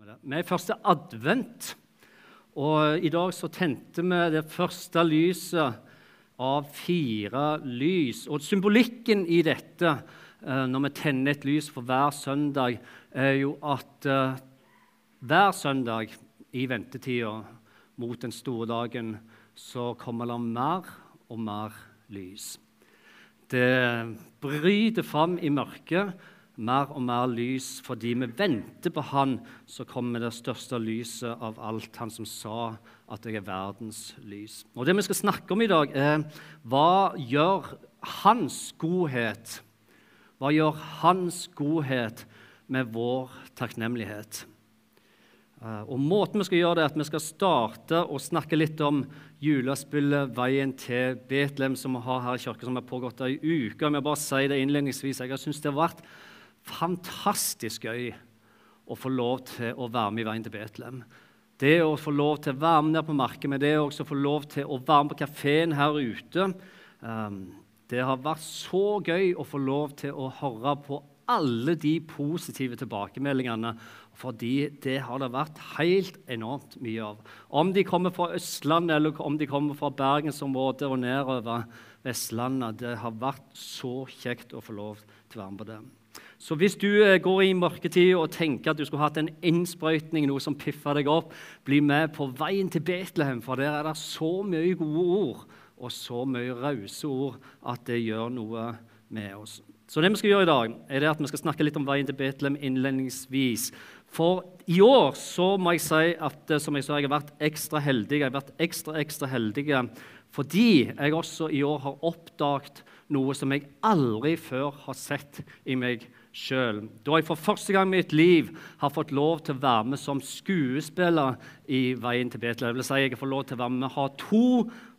Vi er første advent, og i dag så tente vi det første lyset av fire lys. Og symbolikken i dette, eh, når vi tenner et lys for hver søndag, er jo at eh, hver søndag i ventetida mot den store dagen så kommer det mer og mer lys. Det bryter fram i mørket mer og mer lys fordi vi venter på Han, så kommer det største lyset av alt, Han som sa at jeg er verdens lys. Og Det vi skal snakke om i dag, er hva gjør Hans godhet Hva gjør Hans godhet med vår takknemlighet? Eh, og Måten vi skal gjøre det, er at vi skal starte og snakke litt om julespillet 'Veien til Betlehem', som vi har her i kirken, som har pågått ei uke. Jeg bare si det innledningsvis. Jeg har syntes det har vært fantastisk gøy å få lov til å være med i Veien til Betlehem. Det å få lov til å være med ned på markedet, men det å få lov til å være med på kafeen her ute um, Det har vært så gøy å få lov til å høre på alle de positive tilbakemeldingene. Fordi det har det vært helt enormt mye av. Om de kommer fra Østlandet eller om de kommer fra bergensområdet og nedover Vestlandet. Det har vært så kjekt å få lov til å være med på det. Så hvis du eh, går i mørketid og tenker at du skulle hatt en innsprøytning, noe som piffer deg opp, bli med på veien til Betlehem, for der er det så mye gode ord og så mye rause ord at det gjør noe med oss. Så det vi skal gjøre i dag, er at vi skal snakke litt om veien til Betlehem innledningsvis. For i år så må jeg si at eh, som jeg sa, jeg har vært ekstra heldig. Jeg har vært ekstra, ekstra heldig fordi jeg også i år har oppdaget noe som jeg aldri før har sett i meg sjøl. Da jeg for første gang i mitt liv har fått lov til å være med som skuespiller i Veien til Betlehem. Det vil si jeg får lov til å være med ha to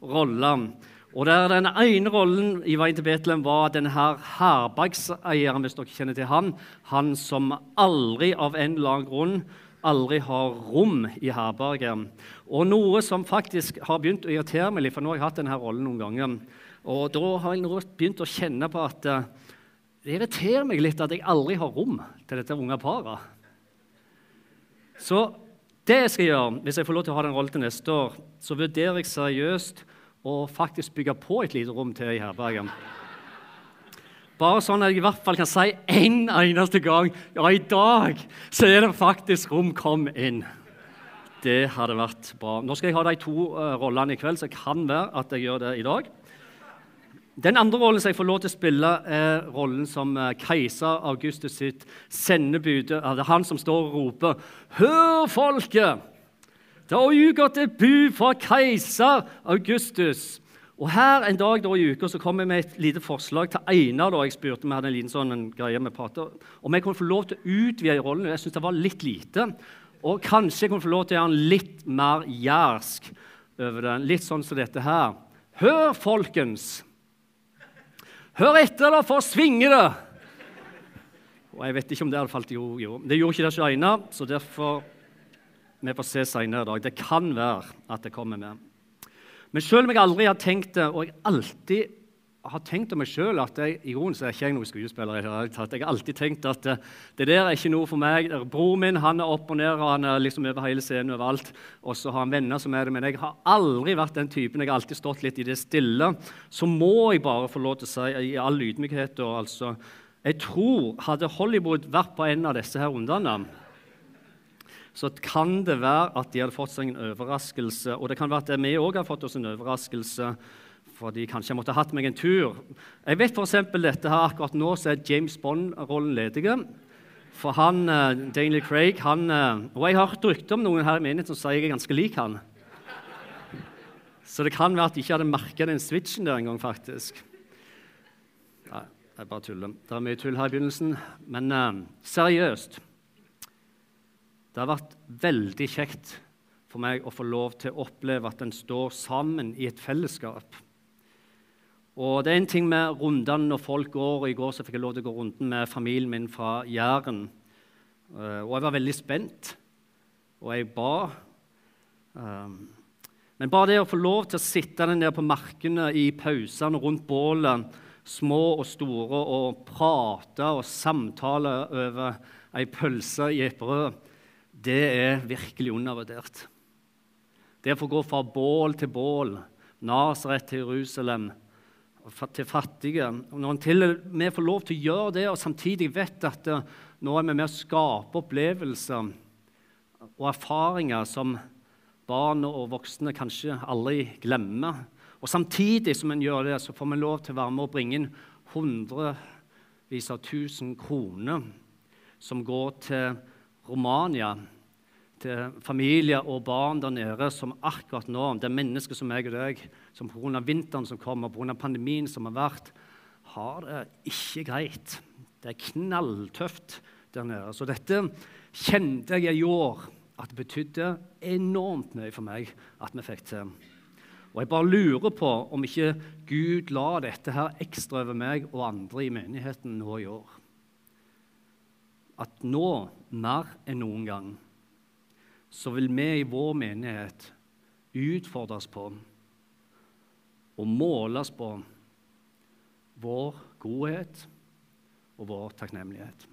roller. Og der Den ene rollen i Veien til Betlehem var denne herbergseieren, hvis dere kjenner til han. Han som aldri av en eller annen grunn aldri har rom i herberget. Og noe som faktisk har begynt å irritere meg litt, for nå har jeg hatt denne rollen noen ganger. Og da har jeg begynt å kjenne på at uh, det irriterer meg litt at jeg aldri har rom til dette unge paret. Så det jeg skal gjøre, hvis jeg får lov til å ha den rollen til neste år, så vurderer jeg seriøst å faktisk bygge på et lite rom til i herberget. Bare sånn at jeg i hvert fall kan si en eneste gang ja, i dag så er det faktisk rom. Kom inn. Det hadde vært bra. Nå skal jeg ha de to uh, rollene i kveld, så det kan være at jeg gjør det i dag. Den andre rollen som jeg får lov til å spille, er rollen som eh, keiser Augustus sitt sendebud. Det er han som står og roper 'Hør, folket! Det har utgått et bud fra keiser Augustus.' Og her En dag da i uka så kom jeg med et lite forslag til Einar. da jeg spurte Vi hadde en liten sånn greie med prater, om jeg kunne få lov til å utvide rollen. Jeg syntes det var litt lite. Og kanskje jeg kunne få lov til å gjøre den litt mer jærsk over den. Litt sånn som dette her. Hør, folkens! Hør etter, da, for å svinge det! Og jeg vet ikke om det hadde falt i ord. Det gjorde ikke det alene, så derfor vi får se senere i dag. Det kan være at det kommer med. Men selv om jeg aldri har tenkt det, og jeg alltid har tenkt om meg sjøl at jeg, i grunnen så er ikke jeg noen skuespiller. Jeg har alltid tenkt at det, det der er ikke noe for meg. Broren min han er opp og ned, og han er liksom over hele scenen overalt. Og så har han venner som er det. Men jeg har aldri vært den typen. Jeg har alltid stått litt i det stille. Så må jeg bare få lov til å si i all ydmykhet og altså, Jeg tror hadde Hollywood vært på en av disse her rundene så kan det være at de hadde fått seg en overraskelse. Og det kan være at vi òg har fått oss en overraskelse fordi kanskje jeg måtte hatt meg en tur. Jeg vet f.eks. dette her akkurat nå så er James Bond-rollen ledig. For han, uh, Daniel Craig han, uh, Og jeg har hørt rykter om noen her i menigheten som sier jeg er ganske lik han. Så det kan være at de ikke hadde merka den switchen der engang, faktisk. Nei, jeg bare tuller. Det er mye tull her i begynnelsen. Men uh, seriøst Det har vært veldig kjekt for meg å få lov til å oppleve at en står sammen i et fellesskap. Og Det er en ting med rundene når folk går. I går så fikk jeg lov til å gå runden med familien min fra Jæren. Uh, og jeg var veldig spent, og jeg ba. Um, men bare det å få lov til å sitte den der på markene i pausene rundt bålet, små og store, og prate og samtale over ei pølse i et brød det er virkelig undervurdert. Det å få gå fra bål til bål, Nasaret til Jerusalem, til fattige. Og Når en til og med får lov til å gjøre det, og samtidig vet at eh, nå er vi med å skape opplevelser og erfaringer som barn og voksne kanskje aldri glemmer. Og samtidig som en gjør det, så får vi lov til å være med og bringe inn hundrevis av tusen kroner som går til Romania til familier og barn der nede som akkurat nå, det er mennesker som meg og deg, som pga. vinteren som kommer, pga. pandemien som har vært, har det ikke greit. Det er knalltøft der nede. Så dette kjente jeg i år at det betydde enormt mye for meg at vi fikk til. Og jeg bare lurer på om ikke Gud la dette her ekstra over meg og andre i menigheten nå i år. At nå, mer enn noen gang, så vil vi i vår menighet utfordres på og måles på vår godhet og vår takknemlighet.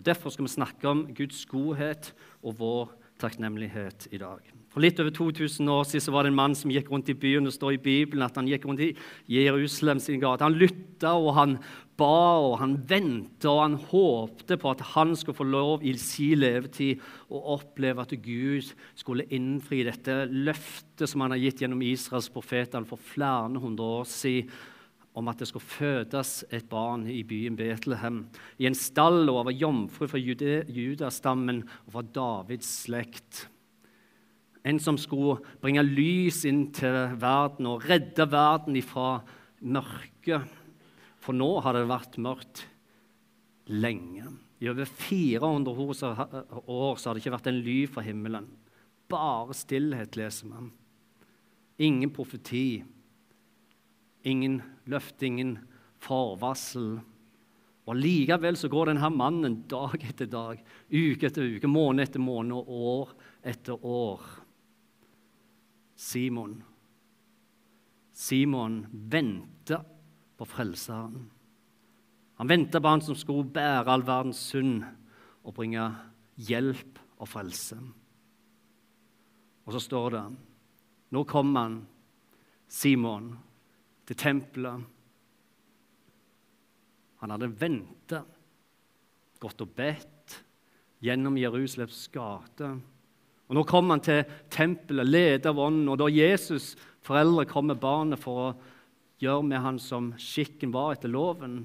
Og Derfor skal vi snakke om Guds godhet og vår takknemlighet i dag. For litt over 2000 år siden var det en mann som gikk rundt i byen. og står i Bibelen at han gikk rundt i Jerusalem sin gate. Han lytta og han ba og han venta og han håpte på at han skulle få lov i sin levetid å oppleve at Gud skulle innfri dette løftet som han har gitt gjennom Israels profeter for flere hundre år siden om at det skulle fødes et barn i byen Betlehem, i en stall og av jomfru fra judastammen og fra Davids slekt. En som skulle bringe lys inn til verden og redde verden ifra mørket. For nå har det vært mørkt lenge. I over 400 år så har det ikke vært en ly fra himmelen. Bare stillhet, leser man. Ingen profeti. Ingen løfte, ingen forvarsel. Og Likevel så går denne mannen dag etter dag, uke etter uke, måned etter måned og år etter år. Simon. Simon venta på Frelseren. Han venta på han som skulle bære all verdens synd og bringe hjelp og frelse. Og så står det Nå kom han, Simon, til tempelet. Han hadde venta, gått og bedt gjennom Jerusalems gate. Og Nå kom han til tempelet, ledet av ånden, og da Jesus' foreldre kom med barnet for å gjør med han som skikken var etter loven.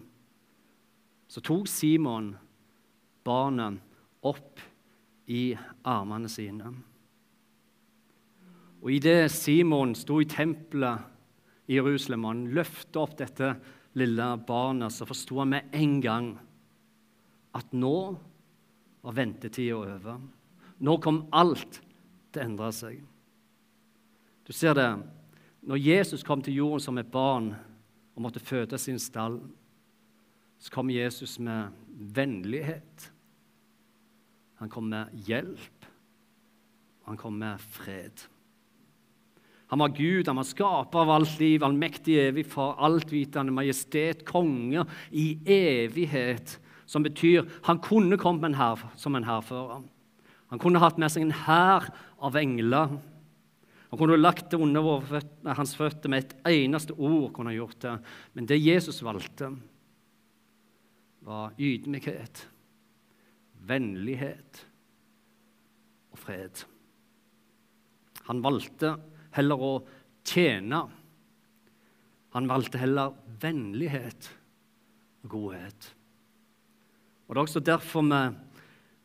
Så tok Simon barnet opp i armene sine. Og idet Simon sto i tempelet i Jerusalem og han løftet opp dette lille barnet, så forsto han med en gang at nå var ventetida over. Nå kom alt til å endre seg. Du ser det. Når Jesus kom til jorden som et barn og måtte føde sin stall, så kom Jesus med vennlighet. Han kom med hjelp. Han kom med fred. Han var Gud, han var skaper av alt liv, allmektig, evig far, altvitende majestet, konge i evighet. Som betyr han kunne kommet som en hærfører. Han kunne hatt med seg en hær av engler. Han kunne lagt det under hans føtter med et eneste ord. kunne han gjort det. Men det Jesus valgte, var ydmykhet, vennlighet og fred. Han valgte heller å tjene. Han valgte heller vennlighet og godhet. Og Det er også derfor vi,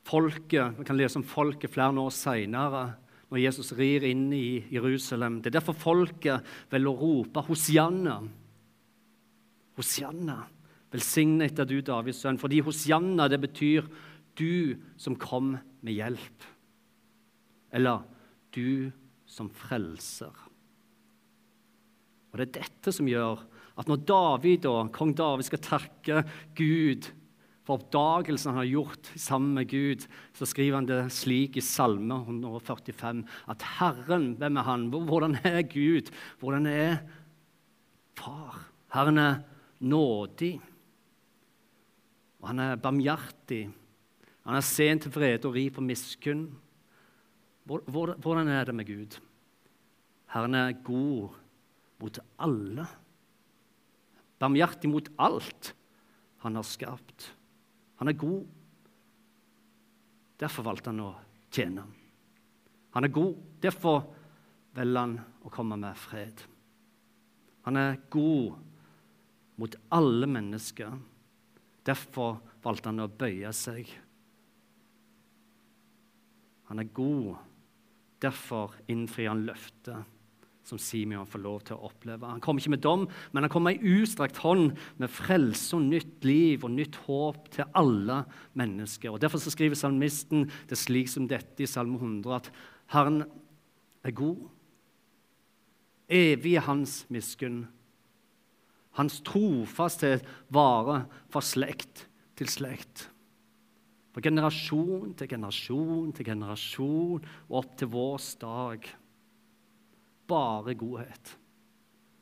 folket, vi kan lese om folket flere år seinere når Jesus rir inn i Jerusalem. Det er derfor folket å rope Hosianna. Hosianna. Velsignet er du, Davids sønn. Fordi Hosianna det betyr 'du som kom med hjelp'. Eller 'du som frelser'. Og Det er dette som gjør at når David og kong David skal takke Gud for oppdagelsen han har gjort sammen med Gud, så skriver han det slik i Salme 145 at Herren, hvem er han? Hvordan er Gud? Hvordan er Far? Herren er nådig, og han er barmhjertig. Han er sen til vrede og rik på miskunn. Hvordan er det med Gud? Herren er god mot alle. Barmhjertig mot alt han har skapt. Han er god. Derfor valgte han å tjene. Han er god. Derfor velger han å komme med fred. Han er god mot alle mennesker. Derfor valgte han å bøye seg. Han er god. Derfor innfrir han løftet som Simeon får lov til å oppleve. Han kommer ikke med dom, men han kommer med ei utstrakt hånd med frelse og nytt liv og nytt håp til alle mennesker. Og Derfor så skriver salmisten det slik som dette i Salme 100, at Herren er god. Evig er hans miskunn. Hans trofasthet varer fra slekt til slekt. Fra generasjon til generasjon til generasjon og opp til vår dag bare godhet.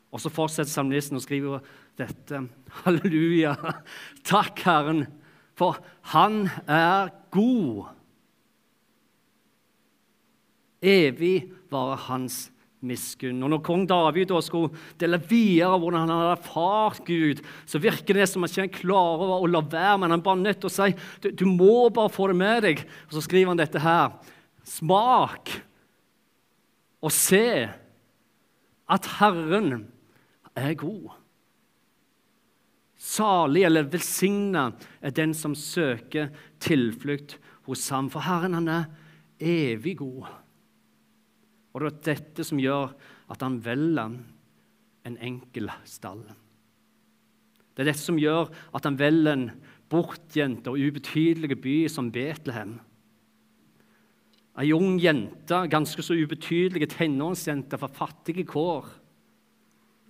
Og så fortsetter salmisten og skriver dette. Halleluja! Takk, Herren, for Han er god. Evig varer hans miskunn. Og Når kong David da skulle dele videre hvordan han hadde erfart Gud, så virker det som at han ikke klarer å la være, men han er bare nødt til å si du, du må bare få det med deg. Og Så skriver han dette her. Smak og se at Herren er god. Salig eller velsigna er den som søker tilflukt hos ham, for Herren han er evig god. Og det er dette som gjør at han velger en enkel stall. Det er dette som gjør at han velger en bortgjemt og ubetydelig by som Betlehem. Ei ung jente, ganske så ubetydelig tenåringsjente fra fattige kår.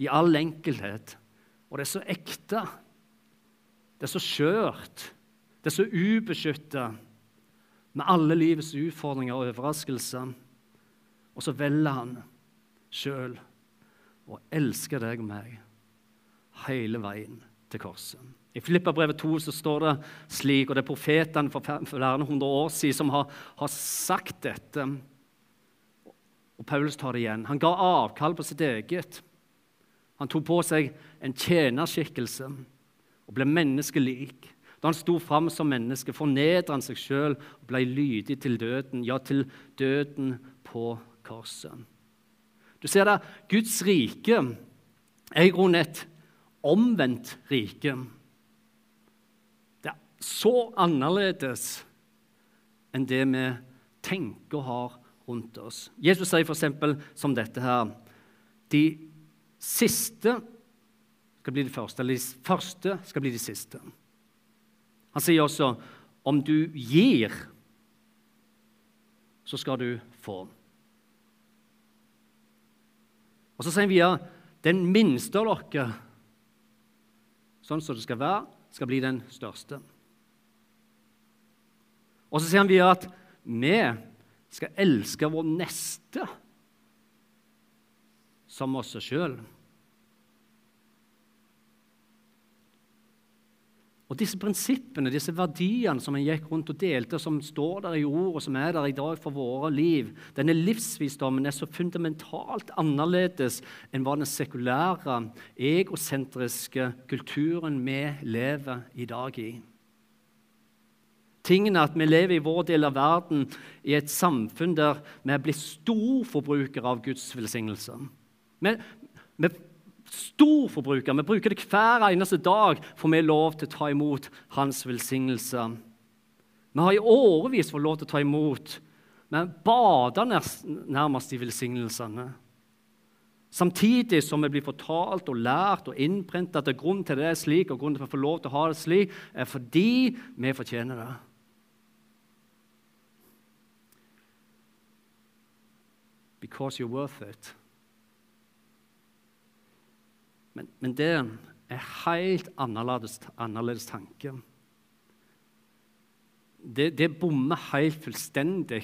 I all enkelhet. Og det er så ekte. Det er så skjørt. Det er så ubeskytta. Med alle livets utfordringer og overraskelser. Og så velger han sjøl å elske deg og meg hele veien til korset. I Filippabrevet 2 så står det slik, og det er profetene for flere hundre år siden som har, har, sagt dette. Og Paulus tar det igjen. Han ga avkall på sitt eget. Han tok på seg en tjenerskikkelse og ble menneskelik. Da han sto fram som menneske, fornedret han seg sjøl og ble lydig til døden, ja, til døden på korset. Du ser det, Guds rike er i grunnen et omvendt rike så annerledes enn det vi tenker og har rundt oss. Jesus sier f.eks. som dette her De siste skal bli de første, eller de første skal bli de siste. Han sier også om du gir, så skal du få. Og Så sier han videre den minste av dere, sånn som det skal være, skal bli den største. Og så sier han videre at vi skal elske vår neste som oss sjøl. Og Disse prinsippene, disse verdiene som han gikk rundt og delte, som står der i ord, og som er der i dag for våre liv, denne livsvisdommen er så fundamentalt annerledes enn hva den sekulære, egosentriske kulturen vi lever i dag i tingene at vi lever i vår del av verden i et samfunn der vi er blitt storforbrukere av Guds velsignelse. Vi, vi storforbrukere. Vi bruker det hver eneste dag, for vi er lov til å ta imot Hans velsignelse. Vi har i årevis fått lov til å ta imot. Vi bader nærmest i velsignelsene. Samtidig som vi blir fortalt og lært og innprintet at grunnen til det er slik, og grunnen til at vi får lov til å ha det slik, er fordi vi fortjener det. Because you're worth it. Men, men det er helt annerledes, annerledes tanke. Det, det bommer helt fullstendig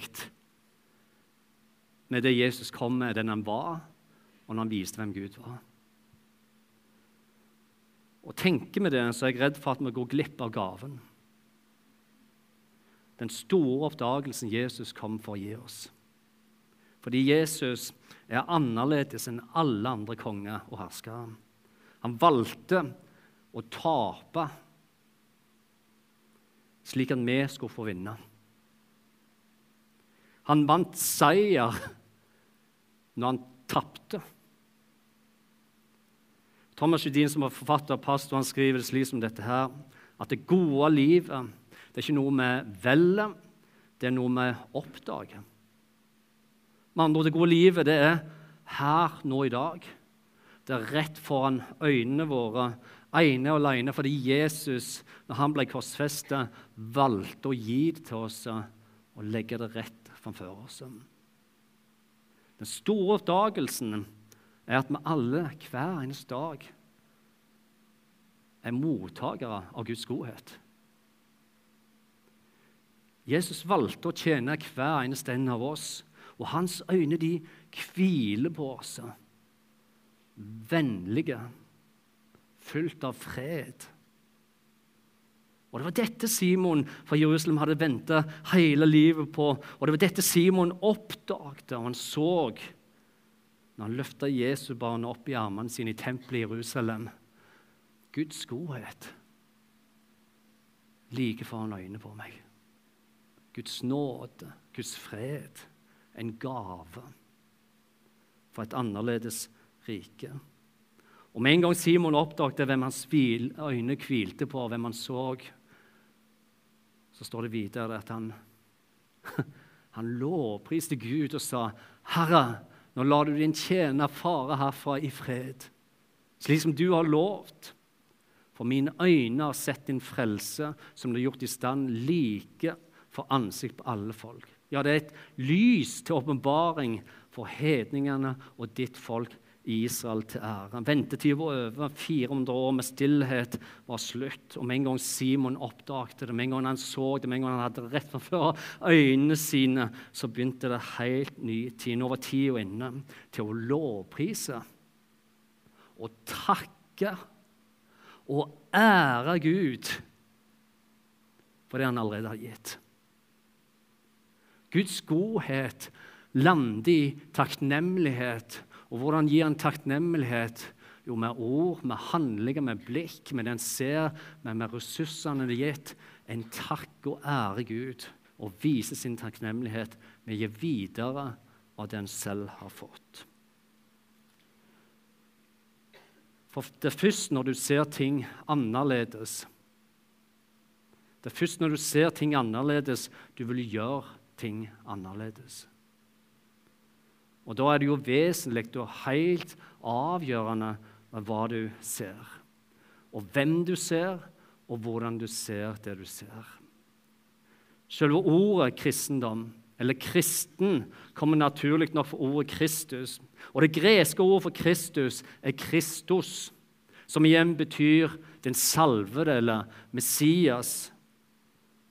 med det Jesus kom med, den han var, og når han viste hvem Gud var. Og Tenker vi det, så er jeg redd for at vi går glipp av gaven. Den store oppdagelsen Jesus kom for å gi oss. Fordi Jesus er annerledes enn alle andre konger og herskere. Han valgte å tape slik at vi skulle få vinne. Han vant seier når han tapte. Thomas Judin, som er forfatter og pastor, han skriver det slik som dette her, at det gode livet det er ikke noe vi velger, det er noe vi oppdager. Med andre ord, det gode livet det er her, nå i dag. Det er rett foran øynene våre, ene og alene fordi Jesus, når han ble korsfestet, valgte å gi det til oss og legge det rett framfor oss. Den store oppdagelsen er at vi alle hver eneste dag er mottakere av Guds godhet. Jesus valgte å tjene hver eneste en av oss og hans øyne de hviler på oss. Vennlige, fylt av fred. Og Det var dette Simon fra Jerusalem hadde venta hele livet på. Og det var dette Simon oppdagte, og han så når han løfta Jesusbarnet opp i armene sine i tempelet i Jerusalem. Guds godhet like foran øynene på meg. Guds nåde, Guds fred en gave for et annerledes rike. Og Med en gang Simon oppdaget hvem hans øyne hvilte på, hvem han så, så står det videre at han, han lovpriste Gud og sa, 'Herre, nå lar du din tjener fare herfra i fred, slik som du har lovt.' For mine øyne har sett din frelse, som du har gjort i stand like for ansikt på alle folk. Ja, det er et lys til åpenbaring for hedningene og ditt folk Israel til ære. Ventetiden var over. 400 år med stillhet var slutt. Og Med en gang Simon oppdaget det, med en gang han så det, med en gang han hadde rett framfor øynene sine, så begynte det helt ny tid. Nå var tida inne til å lovprise og takke og ære Gud for det han allerede har gitt. Guds godhet lander i takknemlighet. Og hvordan gir han takknemlighet? Jo, med ord, med handlinger, med blikk, med det en ser, med, med ressursene det er gitt. En takk og ære Gud og vise sin takknemlighet med å gi videre av det en selv har fått. For det er først når du ser ting annerledes Det er først når du ser ting annerledes, du vil gjøre ting annerledes. Og Da er det jo vesentlig og helt avgjørende hva du ser. Og hvem du ser, og hvordan du ser det du ser. Selve ordet kristendom, eller kristen, kommer naturlig nok fra ordet Kristus. Og Det greske ordet for Kristus er Kristus, som igjen betyr den salvede eller Messias.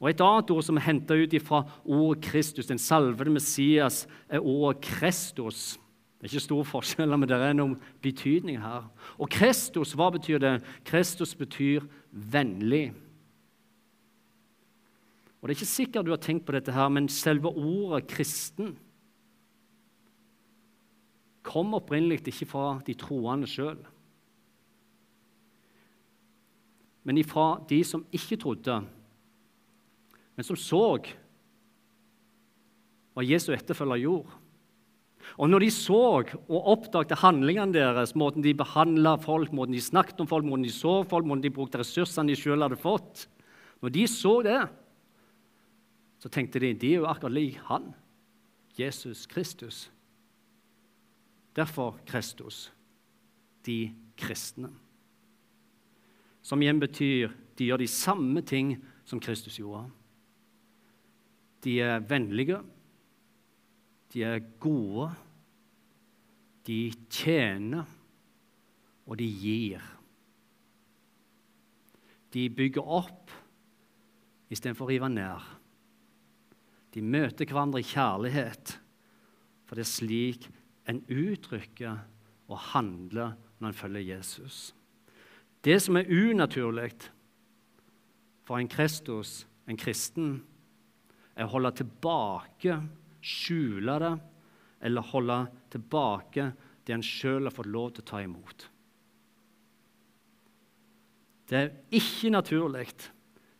Og Et annet ord som er henta ut fra ordet Kristus, den salvede Messias, er ordet Kristus. Det er ikke stor forskjell, men det er noen betydning her. Og Kristus, hva betyr det? Kristus betyr vennlig. Og Det er ikke sikkert du har tenkt på dette, her, men selve ordet 'kristen' kom opprinnelig ikke fra de troende sjøl, men ifra de som ikke trodde men som så hva Jesu etterfølger gjorde. Og når de så og oppdaget handlingene deres, måten de behandla folk, måten de snakket om folk, måten de så folk, måten de brukte ressursene de sjøl hadde fått Når de så det, så tenkte de de er jo akkurat lik han, Jesus Kristus. Derfor Kristus, de kristne. Som igjen betyr de gjør de samme ting som Kristus gjorde. De er vennlige, de er gode, de tjener, og de gir. De bygger opp istedenfor å rive ned. De møter hverandre i kjærlighet, for det er slik en uttrykker og handler når en følger Jesus. Det som er unaturlig for en Kristus, en kristen, er å holde tilbake, skjule det, eller holde tilbake det en sjøl har fått lov til å ta imot. Det er ikke naturlig.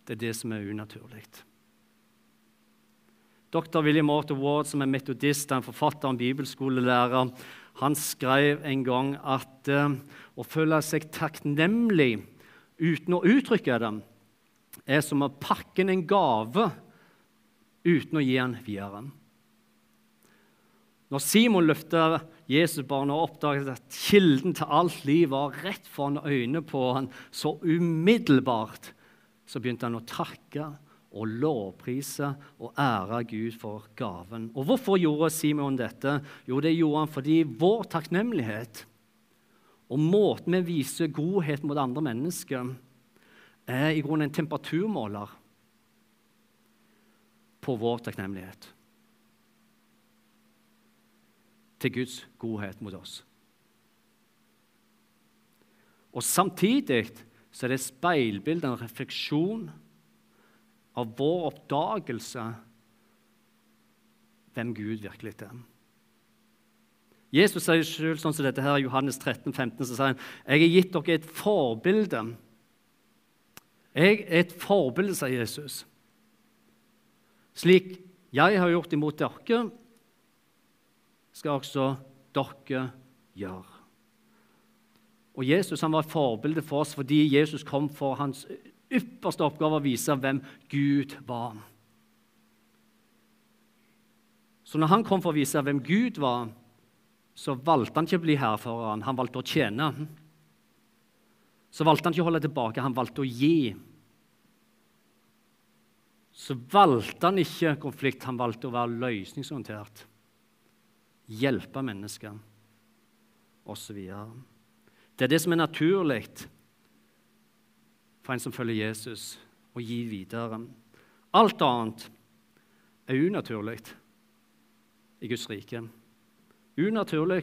Det er det som er unaturlig. Dr. William Morton Ward, som er metodist, en forfatter og bibelskolelærer, han skrev en gang at uh, å føle seg takknemlig uten å uttrykke det, er som å pakke en gave uten å gi han videre. Når Simon løfta Jesusbarnet og oppdaget at kilden til alt liv var rett foran øynene på han, så umiddelbart så begynte han å takke og lovprise og ære Gud for gaven. Og Hvorfor gjorde Simon dette? Jo, det gjorde han fordi vår takknemlighet og måten vi viser godhet mot andre mennesker, er i grunnen en temperaturmåler på vår takknemlighet til Guds godhet mot oss. Og Samtidig så er det speilbilde, en refleksjon av vår oppdagelse hvem Gud virkelig er. Jesus sier selv sånn som dette her Johannes 13, 15, så sier han, jeg har gitt dere et forbilde. Jeg er et forbilde, sier Jesus. Slik jeg har gjort imot dere, skal også dere gjøre. Og Jesus han var et forbilde for oss fordi Jesus kom for hans ypperste oppgave å vise hvem Gud var. Så når han kom for å vise hvem Gud var, så valgte han ikke å bli hærfører, han valgte å tjene. Så valgte han ikke å holde tilbake, han valgte å gi. Så valgte han ikke konflikt, han valgte å være løsningsorientert. Hjelpe mennesker, osv. Det er det som er naturlig for en som følger Jesus, å gi videre. Alt annet er unaturlig i Guds rike. Unaturlig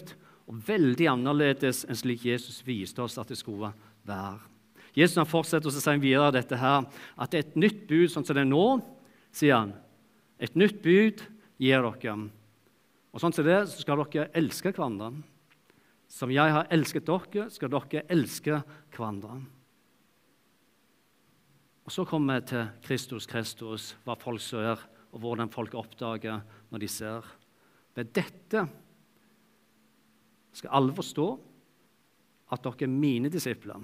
og veldig annerledes enn slik Jesus viste oss at det skulle være. Jesus han fortsetter å si videre dette her, at det er et nytt bud sånn som det er nå, sier han. Et nytt bud gir dere. Og sånn som det så skal dere elske hverandre. Som jeg har elsket dere, skal dere elske hverandre. Og Så kommer vi til Kristus Kristus, hva folk ser, og hvordan folk oppdager når de ser. Ved dette skal alle forstå at dere er mine disipler.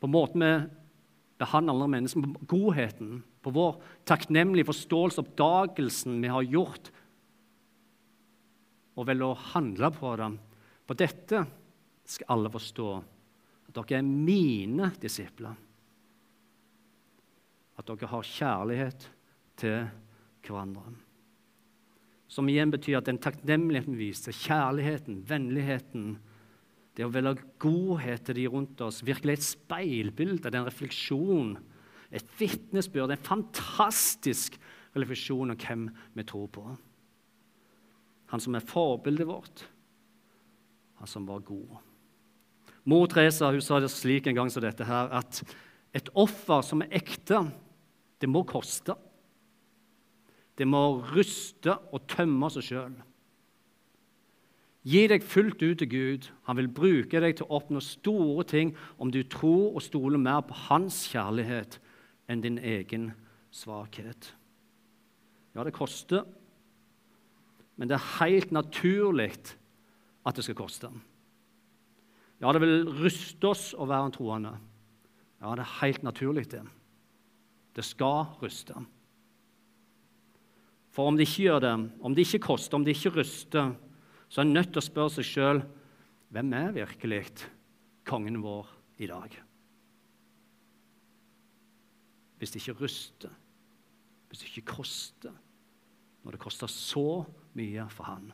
På måten vi behandler andre mennesker, på godheten, på vår takknemlige forståelse, oppdagelsen vi har gjort, og vel å handle på det. På dette skal alle forstå at dere er mine disipler. At dere har kjærlighet til hverandre. Som igjen betyr at den takknemligheten viser, kjærligheten, vennligheten, det å velge godhet til de rundt oss, virkelig et speilbilde, det er en refleksjon, et vitnesbyrd, en fantastisk refleksjon om hvem vi tror på. Han som er forbildet vårt, han som var god. Mor Teresa hun sa det slik en gang som dette her, at et offer som er ekte, det må koste. Det må ruste og tømme seg sjøl. Gi deg fullt ut til Gud. Han vil bruke deg til å oppnå store ting om du tror og stoler mer på hans kjærlighet enn din egen svakhet. Ja, det koster, men det er helt naturlig at det skal koste. Ja, det vil ruste oss å være en troende. Ja, det er helt naturlig, det. Det skal ruste. For om det ikke gjør det, om det ikke koster, om det ikke ruster, så er en nødt til å spørre seg sjøl hvem er virkelig kongen vår i dag? Hvis det ikke ruster, hvis det ikke koster, når det koster så mye for han.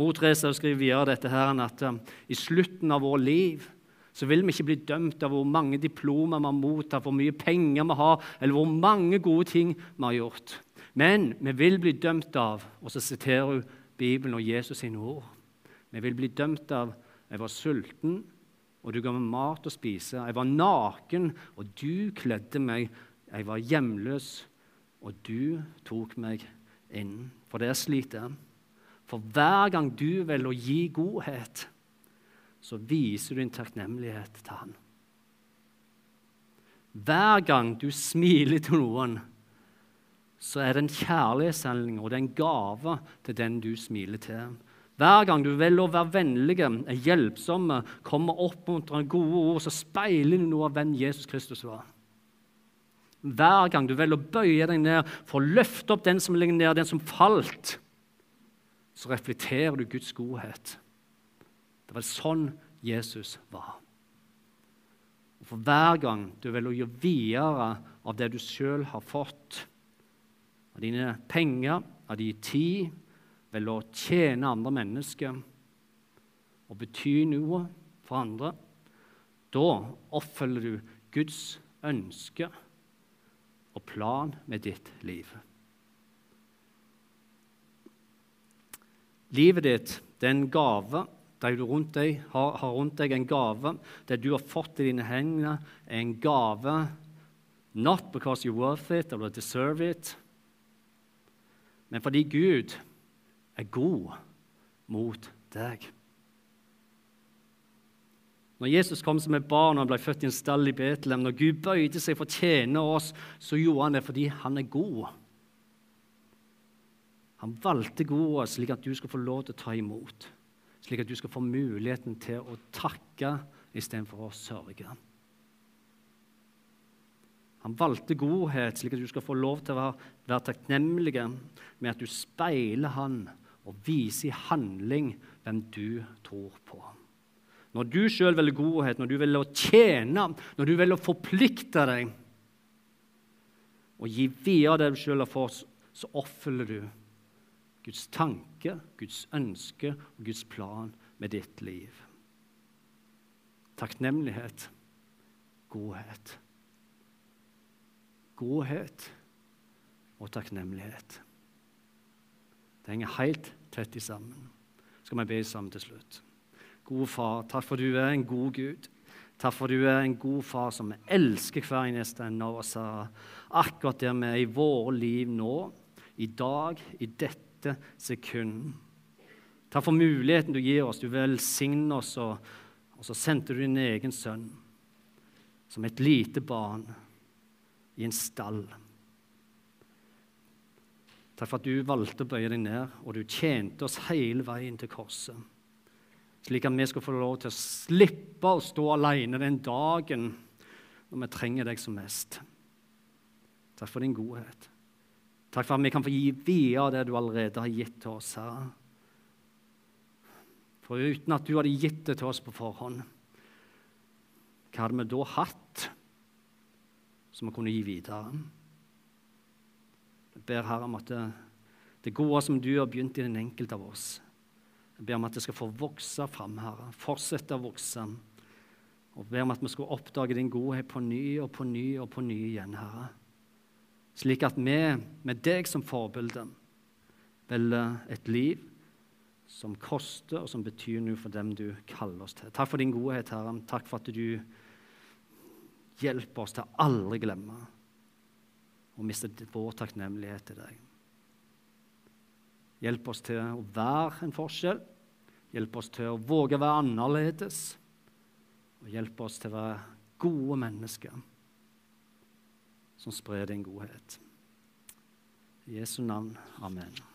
Mor Teresa skriver videre dette her, at um, i slutten av vår liv så vil vi ikke bli dømt av hvor mange diplomer vi har mottatt, hvor mye penger vi har, eller hvor mange gode ting vi har gjort. Men vi vil bli dømt av Og så siterer hun Bibelen og Jesus sine ord. Vi vil bli dømt av jeg var sulten, og du ga meg mat å spise. Jeg var naken, og du kledde meg. Jeg var hjemløs, og du tok meg inn. For det er slik det. For hver gang du velger å gi godhet, så viser du din takknemlighet til han. Hver gang du smiler til noen, så er det en kjærlighetshandling og det er en gave til den du smiler til. Hver gang du velger å være vennlige, er hjelpsomme, kommer oppmuntrende, gode ord, så speiler du noe av hvem Jesus Kristus var. Hver gang du velger å bøye deg ned for å løfte opp den som ligger ned, den som falt, så reflekterer du Guds godhet. Det var sånn Jesus var. Og For hver gang du velger å gjøre videre av det du sjøl har fått, av dine penger, av din tid, ved å tjene andre mennesker og bety noe for andre, da oppfølger du Guds ønske og plan med ditt liv. Livet ditt det er en gave. De du rundt deg har, har rundt deg en gave. Det du har fått i dine hender, er en gave. Not because you're worth it or deserve it, men fordi Gud er god mot deg. Når Jesus kom som et barn og han ble født i en stall i Betlehem, når Gud bøyde seg for å tjene oss, så gjorde han det fordi han er god. Han valgte godet slik at du skal få lov til å ta imot, slik at du skal få muligheten til å takke istedenfor å sørge. Han valgte godhet slik at du skal få lov til å være, være takknemlig med at du speiler han og viser i handling hvem du tror på. Når du sjøl velger godhet, når du velger å tjene, når du velger å forplikte deg og gi videre det du sjøl har fått, så oppfyller du Guds tanke, Guds ønske og Guds plan med ditt liv. Takknemlighet, godhet. Godhet og takknemlighet. Det henger helt tett i sammen. Skal vi be sammen til slutt. Gode far, takk for du er en god Gud. Takk for du er en god far som elsker hver eneste en av oss akkurat der vi er i våre liv nå, i dag, i dette sekund. Takk for muligheten du gir oss. Du velsigner oss, og, og så sendte du din egen sønn som et lite barn i en stall. Takk for at du valgte å bøye deg ned, og du tjente oss hele veien til korset. Slik at vi skal få lov til å slippe å stå alene den dagen når vi trenger deg som mest. Takk for din godhet. Takk for at vi kan få gi videre det du allerede har gitt til oss, Herre. For uten at du hadde gitt det til oss på forhånd, hva hadde vi da hatt som vi kunne gi videre? Jeg ber Herre om at det, det gode som du har begynt i den enkelte av oss, jeg ber om at det skal få vokse fram, Herre. Fortsette å vokse. Og ber om at vi skal oppdage din godhet på ny og på ny og på ny igjen, Herre. Slik at vi, med deg som forbilde, velger et liv som koster, og som betyr noe for dem du kaller oss til. Takk for din godhet, Herre. Takk for at du hjelper oss til å aldri glemme og miste vår takknemlighet til deg. Hjelp oss til å være en forskjell. Hjelp oss til å våge å være annerledes. Og hjelp oss til å være gode mennesker som sprer din godhet. I Jesu navn. Amen.